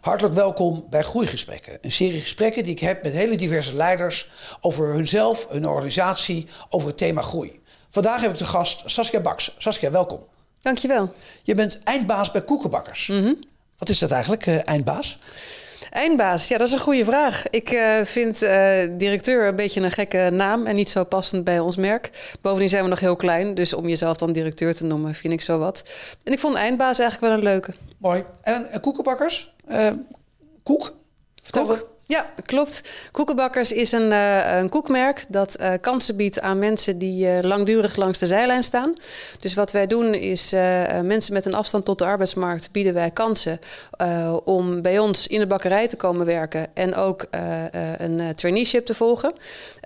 Hartelijk welkom bij Groeigesprekken. Een serie gesprekken die ik heb met hele diverse leiders over hunzelf, hun organisatie, over het thema groei. Vandaag heb ik de gast Saskia Baks. Saskia, welkom. Dankjewel. Je bent eindbaas bij Koekenbakkers. Mhm. Wat is dat eigenlijk, eh, eindbaas? Eindbaas, ja, dat is een goede vraag. Ik eh, vind eh, directeur een beetje een gekke naam en niet zo passend bij ons merk. Bovendien zijn we nog heel klein, dus om jezelf dan directeur te noemen, vind ik zo wat. En ik vond eindbaas eigenlijk wel een leuke. Mooi. En, en Koekenbakkers? Eh, koek? Vertel Koek? Ja, klopt. Koekenbakkers is een, eh, een koekmerk dat eh, kansen biedt aan mensen die langdurig langs de zijlijn staan. Dus wat wij doen is mensen met een afstand tot de arbeidsmarkt bieden wij kansen om bij ons in de bakkerij te komen werken en ook een traineeship te volgen.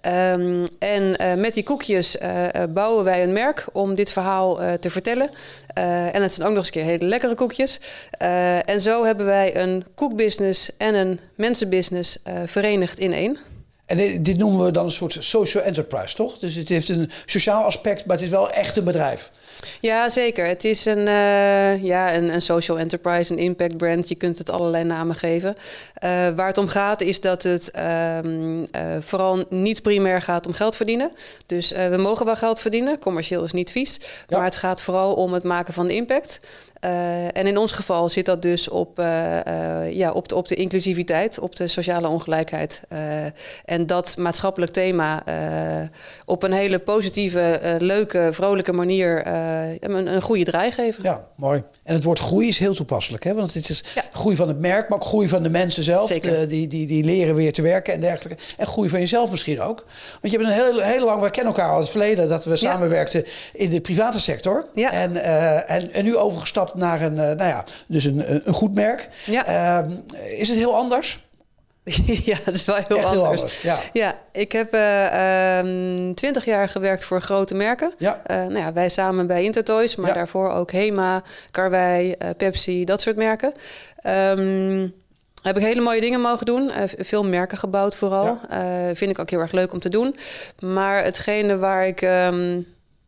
Ehm, en eh, met die koekjes eh, eh, bouwen wij een merk om dit verhaal te vertellen. En het zijn ook nog eens een keer hele lekkere koekjes. En zo hebben wij een koekbusiness en een mensenbusiness verenigd in één. En dit noemen we dan een soort social enterprise, toch? Dus het heeft een sociaal aspect, maar het is wel echt een bedrijf. Ja, zeker. Het is een, eh, ja, een, een social enterprise, een impact brand. Je kunt het allerlei namen geven. Eh, waar het om gaat is dat het ehm, eh, vooral niet primair gaat om geld verdienen. Dus we mogen wel geld verdienen. Commercieel is niet vies. Ja. Maar het gaat vooral om het maken van de impact. En in ons geval zit dat dus op, ja, op, de, op de inclusiviteit, op de sociale ongelijkheid. En dat maatschappelijk thema op een hele positieve, leuke, vrolijke manier een, een goede draai geven. Ja, mooi. En het woord groei is heel toepasselijk, hè? Want het is Ja. groei van het merk, maar ook groei van de mensen zelf. Zeker. De- die, die, die leren weer te werken en dergelijke. En groei van jezelf misschien ook. Want je bent een heel, heel lang, we kennen elkaar al uit het verleden, dat we samenwerkten in de private sector. Ja. En, eh, en, en nu overgestapt naar een, eh, nou ja, dus een, een een goed merk. Ja. Ehm, is het heel anders? ja, dat is wel heel Echt anders. heel anders, ja. Ja, ik heb eh, ehm, twintig jaar gewerkt voor grote merken. Ja. Eh, nou ja, wij samen bij Intertoys, maar Ja. daarvoor ook Hema, Karwei, eh, Pepsi, dat soort merken. Ehm, heb ik hele mooie dingen mogen doen. Veel merken gebouwd vooral. Vind ik ook heel erg leuk om te doen. Maar hetgene waar ik... ehm,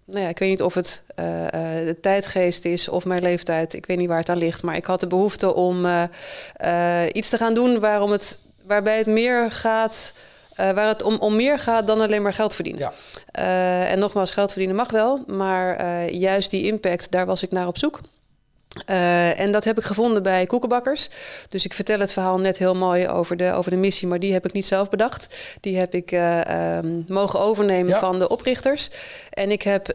nou ja, ik weet niet of het de tijdgeest is of mijn leeftijd. Ik weet niet waar het aan ligt. Maar ik had de behoefte om iets te gaan doen waarom het, waarbij het meer gaat... eh, waar het om, om meer gaat dan alleen maar geld verdienen. Ja. Eh, en nogmaals, geld verdienen mag wel, maar eh, juist die impact, daar was ik naar op zoek. En dat heb ik gevonden bij koekenbakkers. Dus ik vertel het verhaal net heel mooi over de, over de missie, maar die heb ik niet zelf bedacht. Die heb ik eh, ehm, mogen overnemen Ja. van de oprichters. En ik heb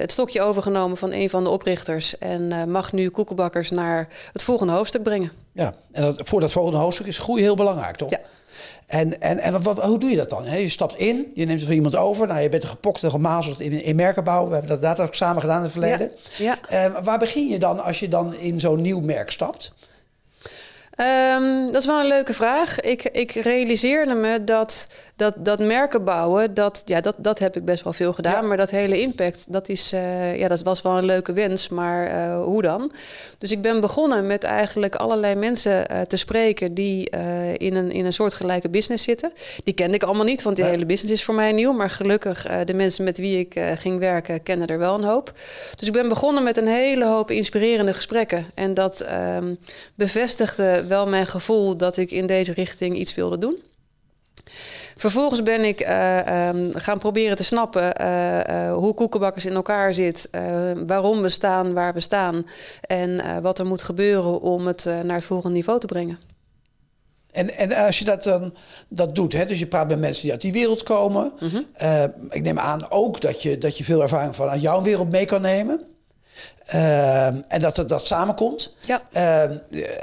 het stokje overgenomen van een van de oprichters. En mag nu koekenbakkers naar het volgende hoofdstuk brengen. Ja, en dat, voor dat volgende hoofdstuk is groei heel belangrijk, toch? Ja. En, en, en wat, hoe doe je dat dan? Je stapt in, je neemt er van iemand over. Nou, je bent er gepokt en gemazeld in, in merkenbouw. We hebben dat ook samen gedaan in het verleden. Ja. Eh, waar begin je dan als je dan in zo'n nieuw merk stapt? Ehm, dat is wel een leuke vraag. Ik, ik realiseerde me dat, dat, dat merken bouwen, dat, ja, dat, dat heb ik best wel veel gedaan. Ja. Maar dat hele impact, dat, is, eh, ja, dat was wel een leuke wens. Maar eh, hoe dan? Dus ik ben begonnen met eigenlijk allerlei mensen eh, te spreken die in, een, in een soortgelijke business zitten. Die kende ik allemaal niet, want die Nee. hele business is voor mij nieuw. Maar gelukkig, de mensen met wie ik ging werken, kennen er wel een hoop. Dus ik ben begonnen met een hele hoop inspirerende gesprekken. En dat ehm, bevestigde wel mijn gevoel dat ik in deze richting iets wilde doen. Vervolgens ben ik eh, ehm, gaan proberen te snappen eh, eh, hoe koekenbakkers in elkaar zit, waarom we staan waar we staan en wat er moet gebeuren om het naar het volgende niveau te brengen. En, en als je dat dan dat doet, hè, dus je praat met mensen die uit die wereld komen. Eh, ik neem aan ook dat je, dat je veel ervaring vanuit jouw wereld mee kan nemen. Eh, en dat het dat samenkomt. Ja. Eh,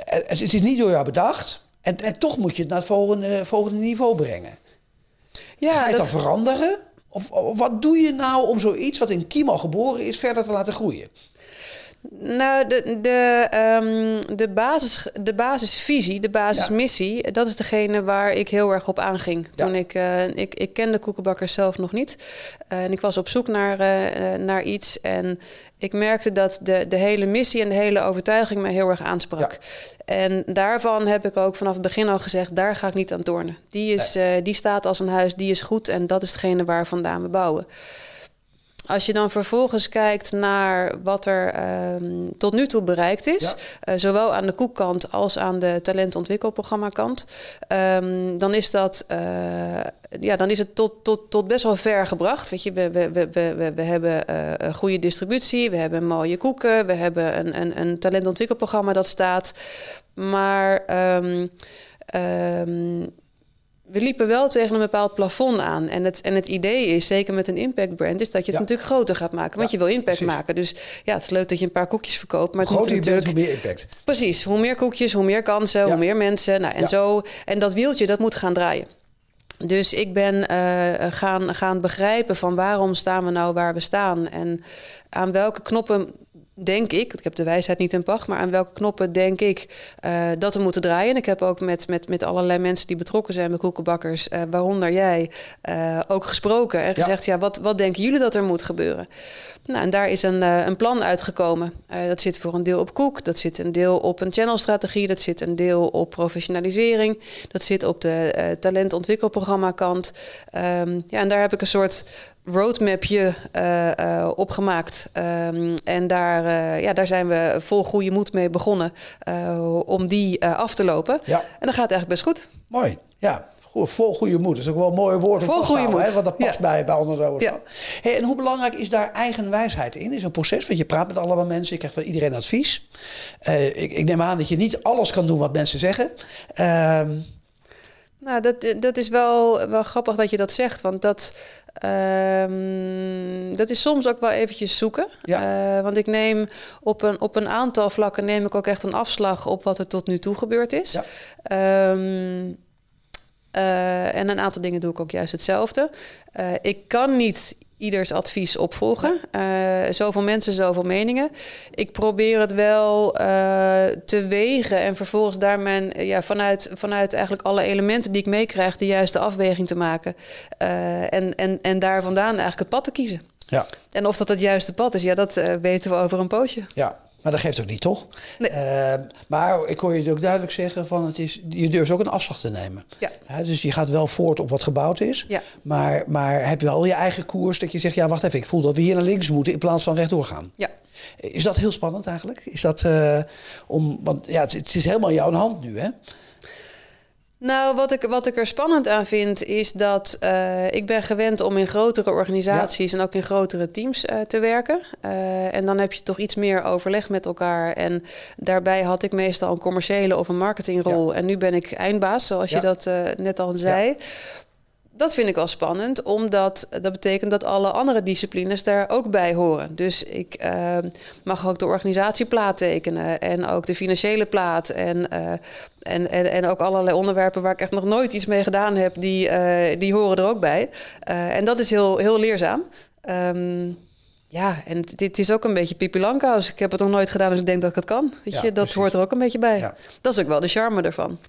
het, is niet door jou bedacht. En, en toch moet je het naar het volgende, volgende niveau brengen. Ja, Ga je het dat- dan veranderen? Of, of wat doe je nou om zoiets wat in kiem al geboren is verder te laten groeien? Nou, de, de, ehm, de, basis, de basisvisie, de basismissie, dat is degene waar ik heel erg op aanging. Ja. Toen ik, eh, ik, ik kende koekenbakkers zelf nog niet. Eh, en ik was op zoek naar, eh, naar iets. En ik merkte dat de, de hele missie en de hele overtuiging me heel erg aansprak. En daarvan heb ik ook vanaf het begin al gezegd, daar ga ik niet aan tornen. Die, is, die staat als een huis, die is goed en dat is hetgene waar vandaan we bouwen. Als je dan vervolgens kijkt naar wat er ehm, tot nu toe bereikt is, eh, zowel aan de koekkant als aan de talentontwikkelprogramma kant, um, dan is dat uh, ja, dan is het tot, tot, tot best wel ver gebracht. Weet je, we, we, we, we, we hebben uh, goede distributie, we hebben mooie koeken, we hebben een, een, een talentontwikkelprogramma dat staat. Maar um, we liepen wel tegen een bepaald plafond aan. En het, en het idee is, zeker met een impact brand, is dat je het natuurlijk groter gaat maken. Want je wil impact maken. Dus ja, het is leuk dat je een paar koekjes verkoopt. Maar hoe groter je bent, hoe meer impact. Precies. Hoe meer koekjes, hoe meer kansen, hoe meer mensen. Nou, en, zo, en dat wieltje, dat moet gaan draaien. Dus ik ben uh, gaan, gaan begrijpen van waarom staan we nou waar we staan. En aan welke knoppen denk ik, ik heb de wijsheid niet in pacht, maar aan welke knoppen denk ik uh, dat we moeten draaien. En ik heb ook met, met, met allerlei mensen die betrokken zijn bij koekenbakkers, uh, waaronder jij, uh, ook gesproken en gezegd, ja, wat, wat denken jullie dat er moet gebeuren? Nou, en daar is een, een plan uitgekomen. dat zit voor een deel op koek, dat zit een deel op een channelstrategie, dat zit een deel op professionalisering, dat zit op de talentontwikkelprogramma kant. Um, ja, en daar heb ik een soort roadmapje uh, uh, opgemaakt. Um, en daar, uh, ja, daar zijn we vol goede moed mee begonnen om die af te lopen. Ja. En dat gaat eigenlijk best goed. Mooi, ja. Vol goede moed. Dat is ook wel een mooi woord goede moed. Hè, want dat past ja. bij, bij onderzoekers. Ja. Hey, en hoe belangrijk is daar eigenwijsheid in? Is een proces, want je praat met allemaal mensen. Je krijgt van iedereen advies. ik, ik, neem aan dat je niet alles kan doen wat mensen zeggen. Ehm, nou, dat, dat is wel, wel grappig dat je dat zegt. Want dat, Um, dat is soms ook wel eventjes zoeken. Ja. Uh, want ik neem op een, op een aantal vlakken neem ik ook echt een afslag op wat er tot nu toe gebeurd is. Ja. Um, uh, en een aantal dingen doe ik ook juist hetzelfde. Uh, ik kan niet ieders advies opvolgen. Uh, zoveel mensen, zoveel meningen. Ik probeer het wel te wegen en vervolgens daar mijn, ja, vanuit, vanuit eigenlijk alle elementen die ik meekrijg, de juiste afweging te maken. En, en, en daar vandaan eigenlijk het pad te kiezen. Ja. En of dat het juiste pad is, ja, dat weten we over een poosje. Ja, maar dat geeft ook niet, toch? Nee. Uh, maar ik hoor je ook duidelijk zeggen van het is, je durft ook een afslag te nemen. Ja. dus je gaat wel voort op wat gebouwd is. Ja. Maar, maar heb je wel je eigen koers dat je zegt, ja wacht even, ik voel dat we hier naar links moeten in plaats van rechtdoor gaan. Ja. Is dat heel spannend eigenlijk? Is dat uh, om, want ja, het, het is helemaal in jouw hand nu, hè? Nou, wat ik, wat ik er spannend aan vind, is dat uh, ik ben gewend om in grotere organisaties ja. en ook in grotere teams uh, te werken. Uh, en dan heb je toch iets meer overleg met elkaar. En daarbij had ik meestal een commerciële of een marketingrol. Ja. En nu ben ik eindbaas, zoals ja. je dat net al zei. Dat vind ik wel spannend, omdat dat betekent dat alle andere disciplines daar ook bij horen. Dus ik uh, mag ook de organisatieplaat tekenen en ook de financiële plaat. En, uh, en, en, en ook allerlei onderwerpen waar ik echt nog nooit iets mee gedaan heb, die, uh, die horen er ook bij. en dat is heel, heel leerzaam. Um, ja, en dit is ook een beetje Pipi Langkous. Ik heb het nog nooit gedaan, dus ik denk dat ik het kan. Weet ja, je, dat precies. hoort er ook een beetje bij. Ja. Dat is ook wel de charme ervan.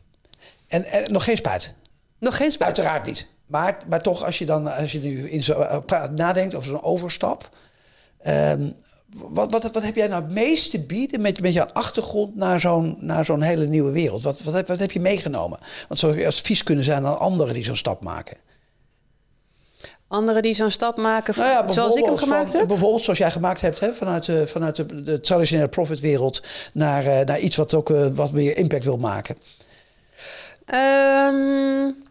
En, en nog geen spijt? Nog geen spijt? Uiteraard niet. Maar, maar toch, als je dan als je nu in zo, uh, nadenkt over zo'n overstap. Um, wat, wat, wat heb jij nou het meest te bieden met, met jouw achtergrond naar zo'n, naar zo'n hele nieuwe wereld? Wat, wat, heb, wat heb je meegenomen? Want zou je advies kunnen zijn aan anderen die zo'n stap maken? Anderen die zo'n stap maken, nou ja, zoals ik hem gemaakt van, heb? Bijvoorbeeld zoals jij gemaakt hebt, hè, vanuit, uh, vanuit de, de traditionele profitwereld naar, uh, naar iets wat ook uh, wat meer impact wil maken. Um,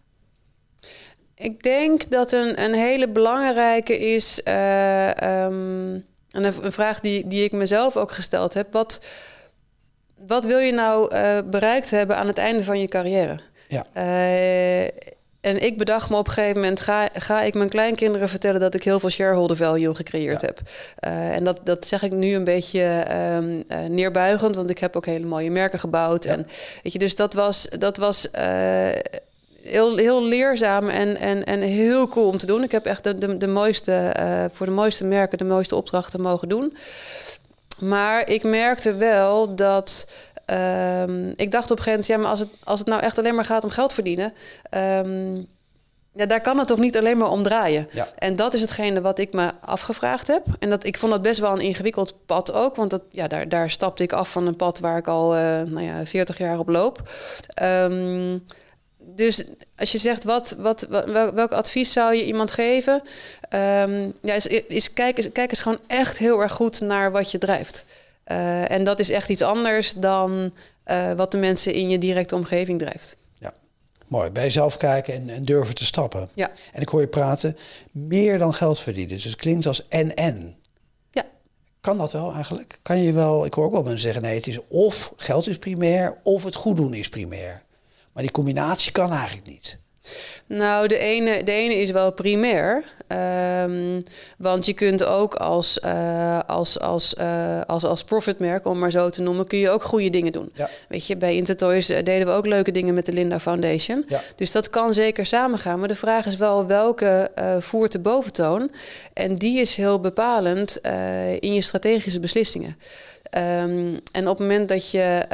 ik denk dat een, een hele belangrijke is, uh, um, en een, vraag die, die ik mezelf ook gesteld heb. Wat, wat wil je nou uh, bereikt hebben aan het einde van je carrière? Ja. Uh, en ik bedacht me op een gegeven moment, ga, ga ik mijn kleinkinderen vertellen dat ik heel veel shareholder value gecreëerd ja. heb. Uh, en dat, dat zeg ik nu een beetje um, uh, neerbuigend, want ik heb ook hele mooie merken gebouwd. Ja. En weet je, dus dat was, dat was uh, heel, heel leerzaam en, en, en heel cool om te doen. Ik heb echt de, de, de mooiste, uh, voor de mooiste merken de mooiste opdrachten mogen doen. Maar ik merkte wel dat. Um, ik dacht op een gegeven moment, ja, maar als het, als het nou echt alleen maar gaat om geld verdienen. Um, ja, daar kan het toch niet alleen maar om draaien. Ja. En dat is hetgene wat ik me afgevraagd heb. En dat, ik vond dat best wel een ingewikkeld pad ook. Want dat, ja, daar, daar stapte ik af van een pad waar ik al uh, nou ja, 40 jaar op loop. Um, dus als je zegt, wat, wat, wel, welk advies zou je iemand geven? Ehm, ja, is, is kijk, kijk eens gewoon echt heel erg goed naar wat je drijft. Uh, en dat is echt iets anders dan uh, wat de mensen in je directe omgeving drijft. Ja, mooi. Bij jezelf kijken en, en, durven te stappen. Ja. En ik hoor je praten, meer dan geld verdienen. Dus het klinkt als en-en. Ja. Kan dat wel eigenlijk? Kan je wel, ik hoor ook wel mensen zeggen, nee, het is of geld is primair, of het goed doen is primair. Maar die combinatie kan eigenlijk niet. Nou, de ene, de ene is wel primair. Um, want je kunt ook als, uh, als, als, uh, als, als profitmerk, om maar zo te noemen, kun je ook goede dingen doen. Ja. Weet je, bij Intertoys eh, deden we ook leuke dingen met de Linda Foundation. Ja. Dus dat kan zeker samengaan. Maar de vraag is wel welke uh, voert de boventoon. En die is heel bepalend in je strategische beslissingen. Um, en op het moment dat je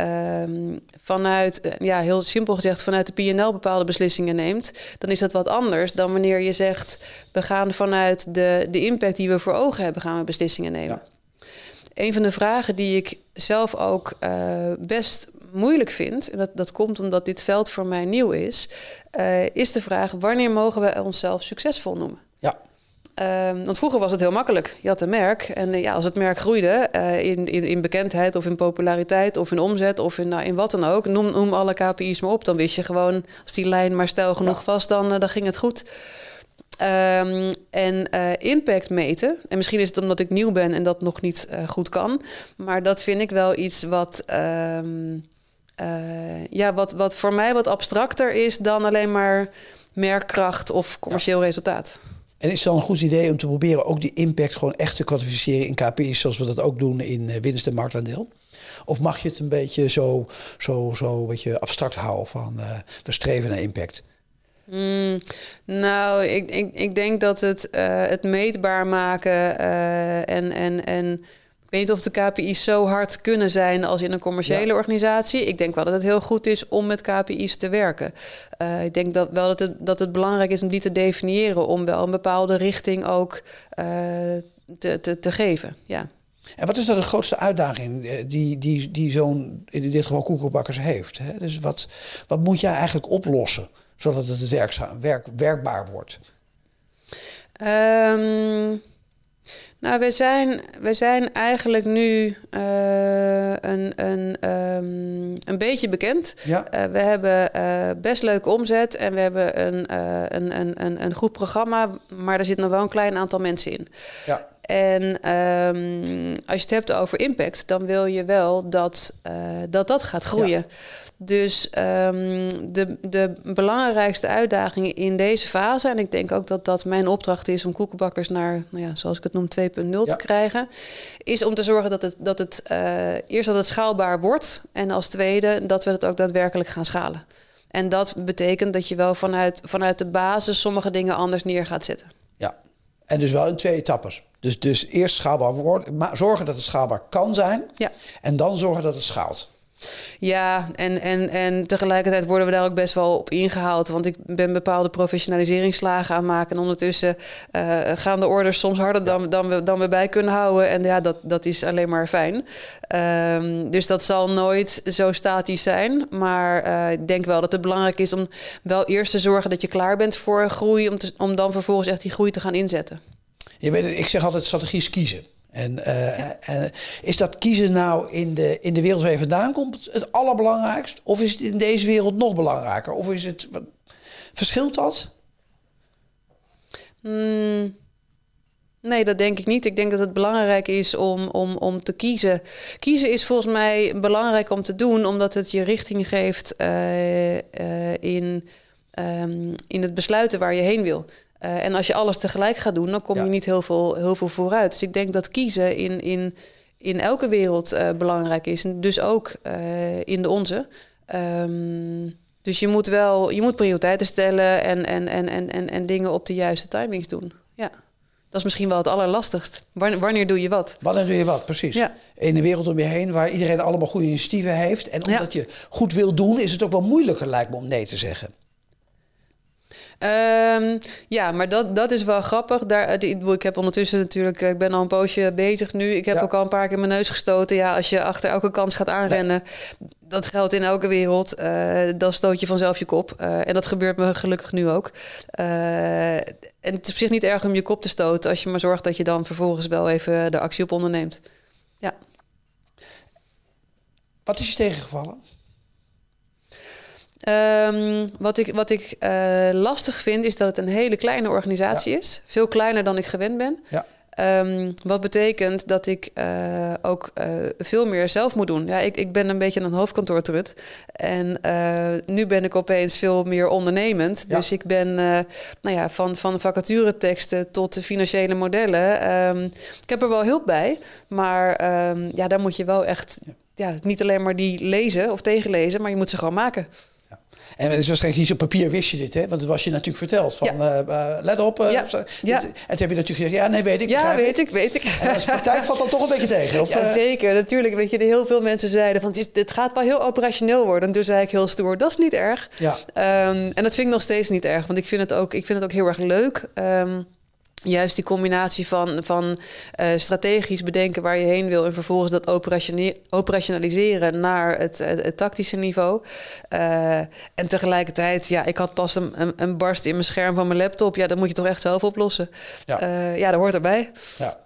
um, vanuit, ja, heel simpel gezegd, vanuit de PNL bepaalde beslissingen neemt, dan is dat wat anders dan wanneer je zegt: we gaan vanuit de, de impact die we voor ogen hebben, gaan we beslissingen nemen. Ja. Een van de vragen die ik zelf ook uh, best moeilijk vind, en dat, dat komt omdat dit veld voor mij nieuw is, uh, is de vraag: wanneer mogen we onszelf succesvol noemen? Um, want vroeger was het heel makkelijk. Je had een merk. En uh, ja, als het merk groeide uh, in, in, in bekendheid of in populariteit of in omzet of in, nou, in wat dan ook, noem, noem alle KPI's maar op. Dan wist je gewoon, als die lijn maar stijl genoeg ja. was, dan, uh, dan ging het goed. Um, en impact meten, en misschien is het omdat ik nieuw ben en dat nog niet goed kan, maar dat vind ik wel iets wat. Um, ja, wat, wat voor mij wat abstracter is dan alleen maar merkkracht of commercieel ja. resultaat. En is het dan een goed idee om te proberen ook die impact gewoon echt te kwantificeren in KPI's, zoals we dat ook doen in winst en marktaandeel? Of mag je het een beetje zo, zo, zo een beetje abstract houden van uh, we streven naar impact? Mm, nou, ik, ik, ik denk dat het, uh, het meetbaar maken en, en, en ik weet niet of de KPI's zo hard kunnen zijn als in een commerciële ja. organisatie. Ik denk wel dat het heel goed is om met KPI's te werken. Uh, ik denk dat wel dat het, dat het belangrijk is om die te definiëren, om wel een bepaalde richting ook uh, te, te, te geven. Ja. En wat is dan de grootste uitdaging die, die, die zo'n, in dit geval koekenbakkers heeft? Hè? Dus wat, wat moet jij eigenlijk oplossen, zodat het werkzaam, werk, werkbaar wordt? Um, nou, we zijn, we zijn eigenlijk nu uh, een, een, um, een beetje bekend. Ja. Uh, we hebben uh, best leuke omzet en we hebben een, een, een, een, een goed programma, maar er zit nog wel een klein aantal mensen in. Ja. En um, als je het hebt over impact, dan wil je wel dat dat, dat gaat groeien. Ja. Dus um, de, de belangrijkste uitdaging in deze fase, en ik denk ook dat dat mijn opdracht is om koekenbakkers naar, nou ja, zoals ik het noem, 2.0 ja. te krijgen, is om te zorgen dat het, dat het uh, eerst dat het schaalbaar wordt en als tweede dat we het ook daadwerkelijk gaan schalen. En dat betekent dat je wel vanuit, vanuit de basis sommige dingen anders neer gaat zetten. Ja, en dus wel in twee etappes. Dus, dus eerst schaalbaar worden, maar zorgen dat het schaalbaar kan zijn. Ja. En dan zorgen dat het schaalt. Ja, en, en, en tegelijkertijd worden we daar ook best wel op ingehaald. Want ik ben bepaalde professionaliseringsslagen aan het maken. En ondertussen uh, gaan de orders soms harder ja. dan, dan, we, dan we bij kunnen houden. En ja, dat, dat is alleen maar fijn. Um, dus dat zal nooit zo statisch zijn. Maar uh, ik denk wel dat het belangrijk is om wel eerst te zorgen dat je klaar bent voor groei. Om, te, om dan vervolgens echt die groei te gaan inzetten. Je weet, ik zeg altijd strategisch kiezen. En uh, ja. uh, is dat kiezen nou in de, in de wereld waar je vandaan komt het allerbelangrijkst? Of is het in deze wereld nog belangrijker? Of is het. Wat, verschilt dat? Mm, nee, dat denk ik niet. Ik denk dat het belangrijk is om, om, om te kiezen. Kiezen is volgens mij belangrijk om te doen, omdat het je richting geeft uh, in, um, in het besluiten waar je heen wil. Uh, en als je alles tegelijk gaat doen, dan kom je niet heel veel, heel veel vooruit. Dus ik denk dat kiezen in, in, in elke wereld uh, belangrijk is. En dus ook uh, in de onze. Um, dus je moet wel je moet prioriteiten stellen en, en, en, en, en, en dingen op de juiste timings doen. Ja. Dat is misschien wel het allerlastigst. Wanneer, wanneer doe je wat? Wanneer doe je wat, precies. Ja. In een wereld om je heen waar iedereen allemaal goede initiatieven heeft. En omdat ja. je goed wil doen, is het ook wel moeilijker, lijkt me, om nee te zeggen. Um, ja, maar dat, dat is wel grappig. Daar, ik heb ondertussen natuurlijk, ik ben al een poosje bezig nu. Ik heb ja. ook al een paar keer mijn neus gestoten. Ja, als je achter elke kans gaat aanrennen. Nee. dat geldt in elke wereld. Uh, dan stoot je vanzelf je kop. Uh, en dat gebeurt me gelukkig nu ook. Uh, en het is op zich niet erg om je kop te stoten... als je maar zorgt dat je dan vervolgens wel even de actie op onderneemt. Ja. Wat is je tegengevallen? Um, wat ik, wat ik lastig vind, is dat het een hele kleine organisatie ja. is. Veel kleiner dan ik gewend ben. Ja. Um, wat betekent dat ik uh, ook uh, veel meer zelf moet doen. Ja, ik, ik ben een beetje een hoofdkantoortrut. En uh, nu ben ik opeens veel meer ondernemend. Ja. Dus ik ben nou ja, van, van vacatureteksten tot de financiële modellen. Um, ik heb er wel hulp bij. Maar um, ja, daar moet je wel echt ja. ja. niet alleen maar die lezen of tegenlezen, maar je moet ze gewoon maken. En het is waarschijnlijk niet op papier wist je dit, hè? Want het was je natuurlijk verteld. Van, ja. uh, let op. Uh, ja. ja. En toen heb je natuurlijk gezegd, ja, nee, weet ik. Ja, weet ik, weet ik. En als praktijk valt dan toch een beetje tegen? Of, ja, zeker. Natuurlijk, weet je, heel veel mensen zeiden van, het, gaat wel heel operationeel worden. En toen zei ik heel stoer, dat is niet erg. Ja. Um, en dat vind ik nog steeds niet erg, want ik vind het ook, ik vind het ook heel erg leuk. Um, juist die combinatie van, van uh, strategisch bedenken waar je heen wil en vervolgens dat operationaliseren naar het, het, het tactische niveau. Uh, en tegelijkertijd, ja, ik had pas een, een, een, barst in mijn scherm van mijn laptop. Ja, dat moet je toch echt zelf oplossen. Ja, uh, ja dat hoort erbij. Ja.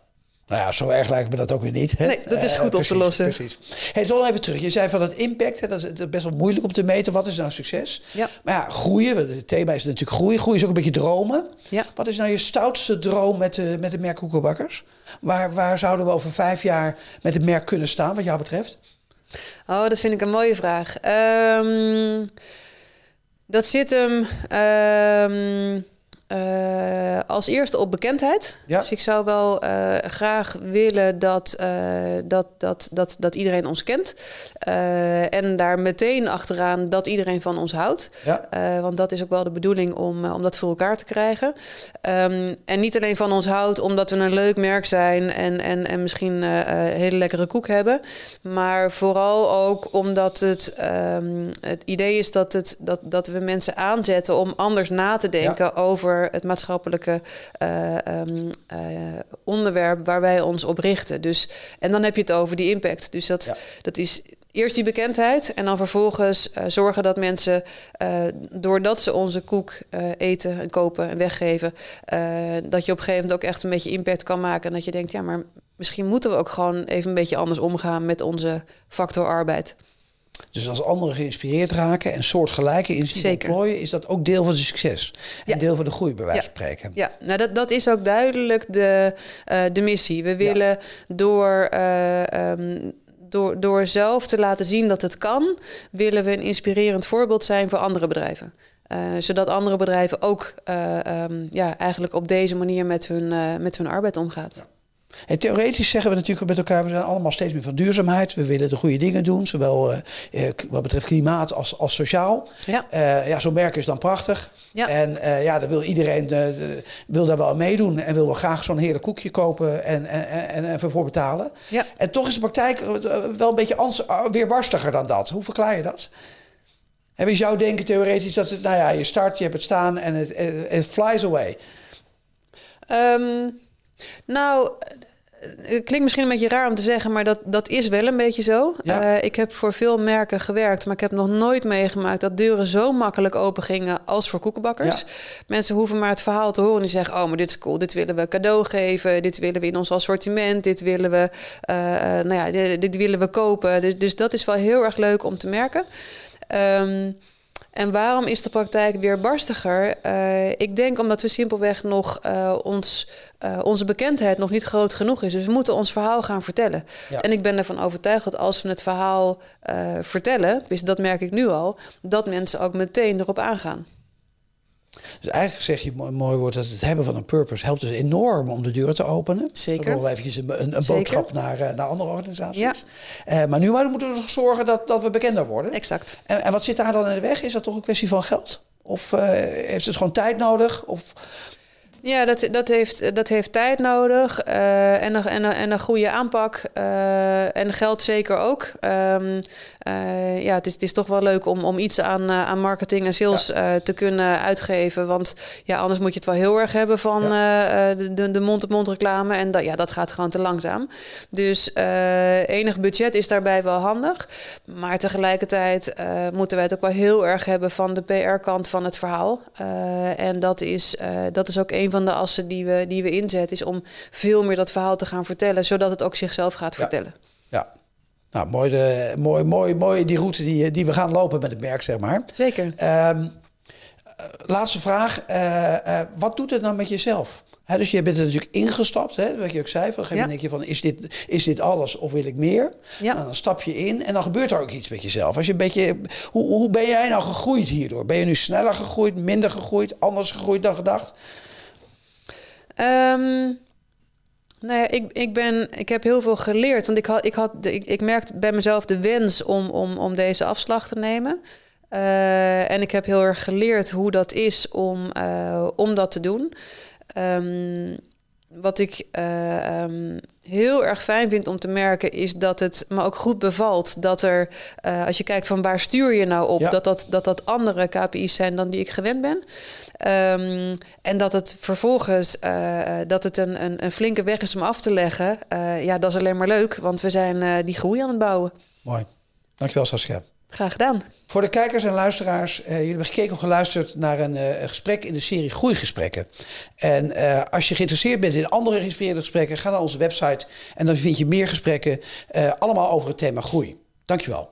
Nou ja, zo erg lijkt me dat ook weer niet. Hè? Nee, dat is goed uh, op precies, te lossen. Precies. Hey, zo even terug. Je zei van het impact, hè, dat is best wel moeilijk om te meten. Wat is nou succes? Ja. Maar ja, groeien, het thema is natuurlijk groeien. Groeien is ook een beetje dromen. Ja. Wat is nou je stoutste droom met de, met de merk Koekenbakkers? Waar, waar zouden we over vijf jaar met het merk kunnen staan, wat jou betreft? Oh, dat vind ik een mooie vraag. Um, dat zit hem... Um, uh, als eerste op bekendheid. Ja. Dus ik zou wel uh, graag willen dat, uh, dat, dat, dat, dat iedereen ons kent. en daar meteen achteraan dat iedereen van ons houdt. Ja. want dat is ook wel de bedoeling om, om dat voor elkaar te krijgen. Um, en niet alleen van ons houdt omdat we een leuk merk zijn en, en, en misschien hele lekkere koek hebben. Maar vooral ook omdat het, um, het idee is dat, het, dat, dat we mensen aanzetten om anders na te denken ja. over het maatschappelijke uh, um, uh, onderwerp waar wij ons op richten. Dus, en dan heb je het over die impact. Dus dat, ja. dat is eerst die bekendheid en dan vervolgens uh, zorgen dat mensen, uh, doordat ze onze koek uh, eten en kopen en weggeven, dat je op een gegeven moment ook echt een beetje impact kan maken. En dat je denkt, ja, maar misschien moeten we ook gewoon even een beetje anders omgaan met onze factor arbeid. Dus als anderen geïnspireerd raken en soortgelijke inzien ontplooien, is dat ook deel van het succes. En ja. deel van de groei, bij wijze van ja. spreken. Ja, nou dat, dat is ook duidelijk de, uh, de missie. We willen door. Uh, um, door, door zelf te laten zien dat het kan, willen we een inspirerend voorbeeld zijn voor andere bedrijven. Uh, zodat andere bedrijven ook um, ja, eigenlijk op deze manier met hun, met hun arbeid omgaan. En theoretisch zeggen we natuurlijk met elkaar, we zijn allemaal steeds meer van duurzaamheid. We willen de goede dingen doen, zowel uh, wat betreft klimaat als, als sociaal. Ja. Uh, ja, zo'n merk is dan prachtig. Ja. En uh, ja, dan wil iedereen de, wil daar wel aan meedoen en wil wel graag zo'n heerlijk koekje kopen en, en, en, betalen. Ja. En toch is de praktijk wel een beetje ans, weerbarstiger dan dat. Hoe verklaar je dat? En wie zou denken theoretisch dat het, nou ja, je start, je hebt het staan en het, het flies away. Um, nou, het klinkt misschien een beetje raar om te zeggen, maar dat, dat is wel een beetje zo. Ja. Uh, ik heb voor veel merken gewerkt, maar ik heb nog nooit meegemaakt dat deuren zo makkelijk open gingen als voor koekenbakkers. Ja. Mensen hoeven maar het verhaal te horen en die zeggen: Oh, maar dit is cool, dit willen we cadeau geven, dit willen we in ons assortiment, dit willen we, uh, nou ja, dit, dit, willen we kopen. Dus, dus, dat is wel heel erg leuk om te merken. Um, en waarom is de praktijk weer barstiger? Uh, ik denk omdat we simpelweg nog uh, ons, uh, onze bekendheid nog niet groot genoeg is. Dus we moeten ons verhaal gaan vertellen. Ja. En ik ben ervan overtuigd dat als we het verhaal vertellen, dus dat merk ik nu al, dat mensen ook meteen erop aangaan. Dus eigenlijk zeg je mooi, mooi woord dat het hebben van een purpose helpt dus enorm om de deur te openen. Zeker. nog eventjes een, een boodschap naar, uh, naar andere organisaties. Ja. Uh, maar nu moeten we nog zorgen dat, dat we bekender worden. Exact. En, en wat zit daar dan in de weg? Is dat toch een kwestie van geld? Of uh, heeft het gewoon tijd nodig? Of Ja, dat, dat, heeft, dat heeft tijd nodig en, een, en, een, en een goede aanpak. En geld zeker ook. Um, uh, ja, het is, het is toch wel leuk om, om iets aan, uh, aan marketing en sales ja. uh, te kunnen uitgeven. Want ja, anders moet je het wel heel erg hebben van ja. de, de mond-op-mond reclame. En dat, ja, dat gaat gewoon te langzaam. Dus enig budget is daarbij wel handig. Maar tegelijkertijd moeten wij het ook wel heel erg hebben van de PR-kant van het verhaal. en dat is, dat is ook een van de assen die we, die we inzetten. Is om veel meer dat verhaal te gaan vertellen. Zodat het ook zichzelf gaat ja. vertellen. Ja, nou, mooi, de, mooi, mooi, mooi die route die, die we gaan lopen met het merk, zeg maar. Zeker. Um, laatste vraag. Uh, uh, wat doet het nou met jezelf? He, dus je bent er natuurlijk ingestapt, hè, wat je ook zei. Van een gegeven moment denk je van, is dit, is dit alles of wil ik meer? Ja. Nou, dan stap je in en dan gebeurt er ook iets met jezelf. Als je een beetje, hoe, hoe ben jij nou gegroeid hierdoor? Ben je nu sneller gegroeid, minder gegroeid, anders gegroeid dan gedacht? Um... Nou ja, ik, ik, ben, ik heb heel veel geleerd. Want ik, had, ik, had, ik, ik merkte bij mezelf de wens om, om, om deze afslag te nemen. Uh, en ik heb heel erg geleerd hoe dat is om, uh, om dat te doen. Um, wat ik uh, um, heel erg fijn vind om te merken, is dat het me ook goed bevalt dat er, uh, als je kijkt van waar stuur je nou op, ja. dat, dat, dat dat andere KPI's zijn dan die ik gewend ben. Um, en dat het vervolgens uh, dat het een, een, een, flinke weg is om af te leggen. ja, dat is alleen maar leuk, want we zijn die groei aan het bouwen. Mooi. Dankjewel Saskia. Graag gedaan. Voor de kijkers en luisteraars, uh, jullie hebben gekeken of geluisterd naar een uh, gesprek in de serie Groeigesprekken. En uh, als je geïnteresseerd bent in andere geïnspireerde gesprekken, ga naar onze website en dan vind je meer gesprekken, allemaal over het thema groei. Dankjewel.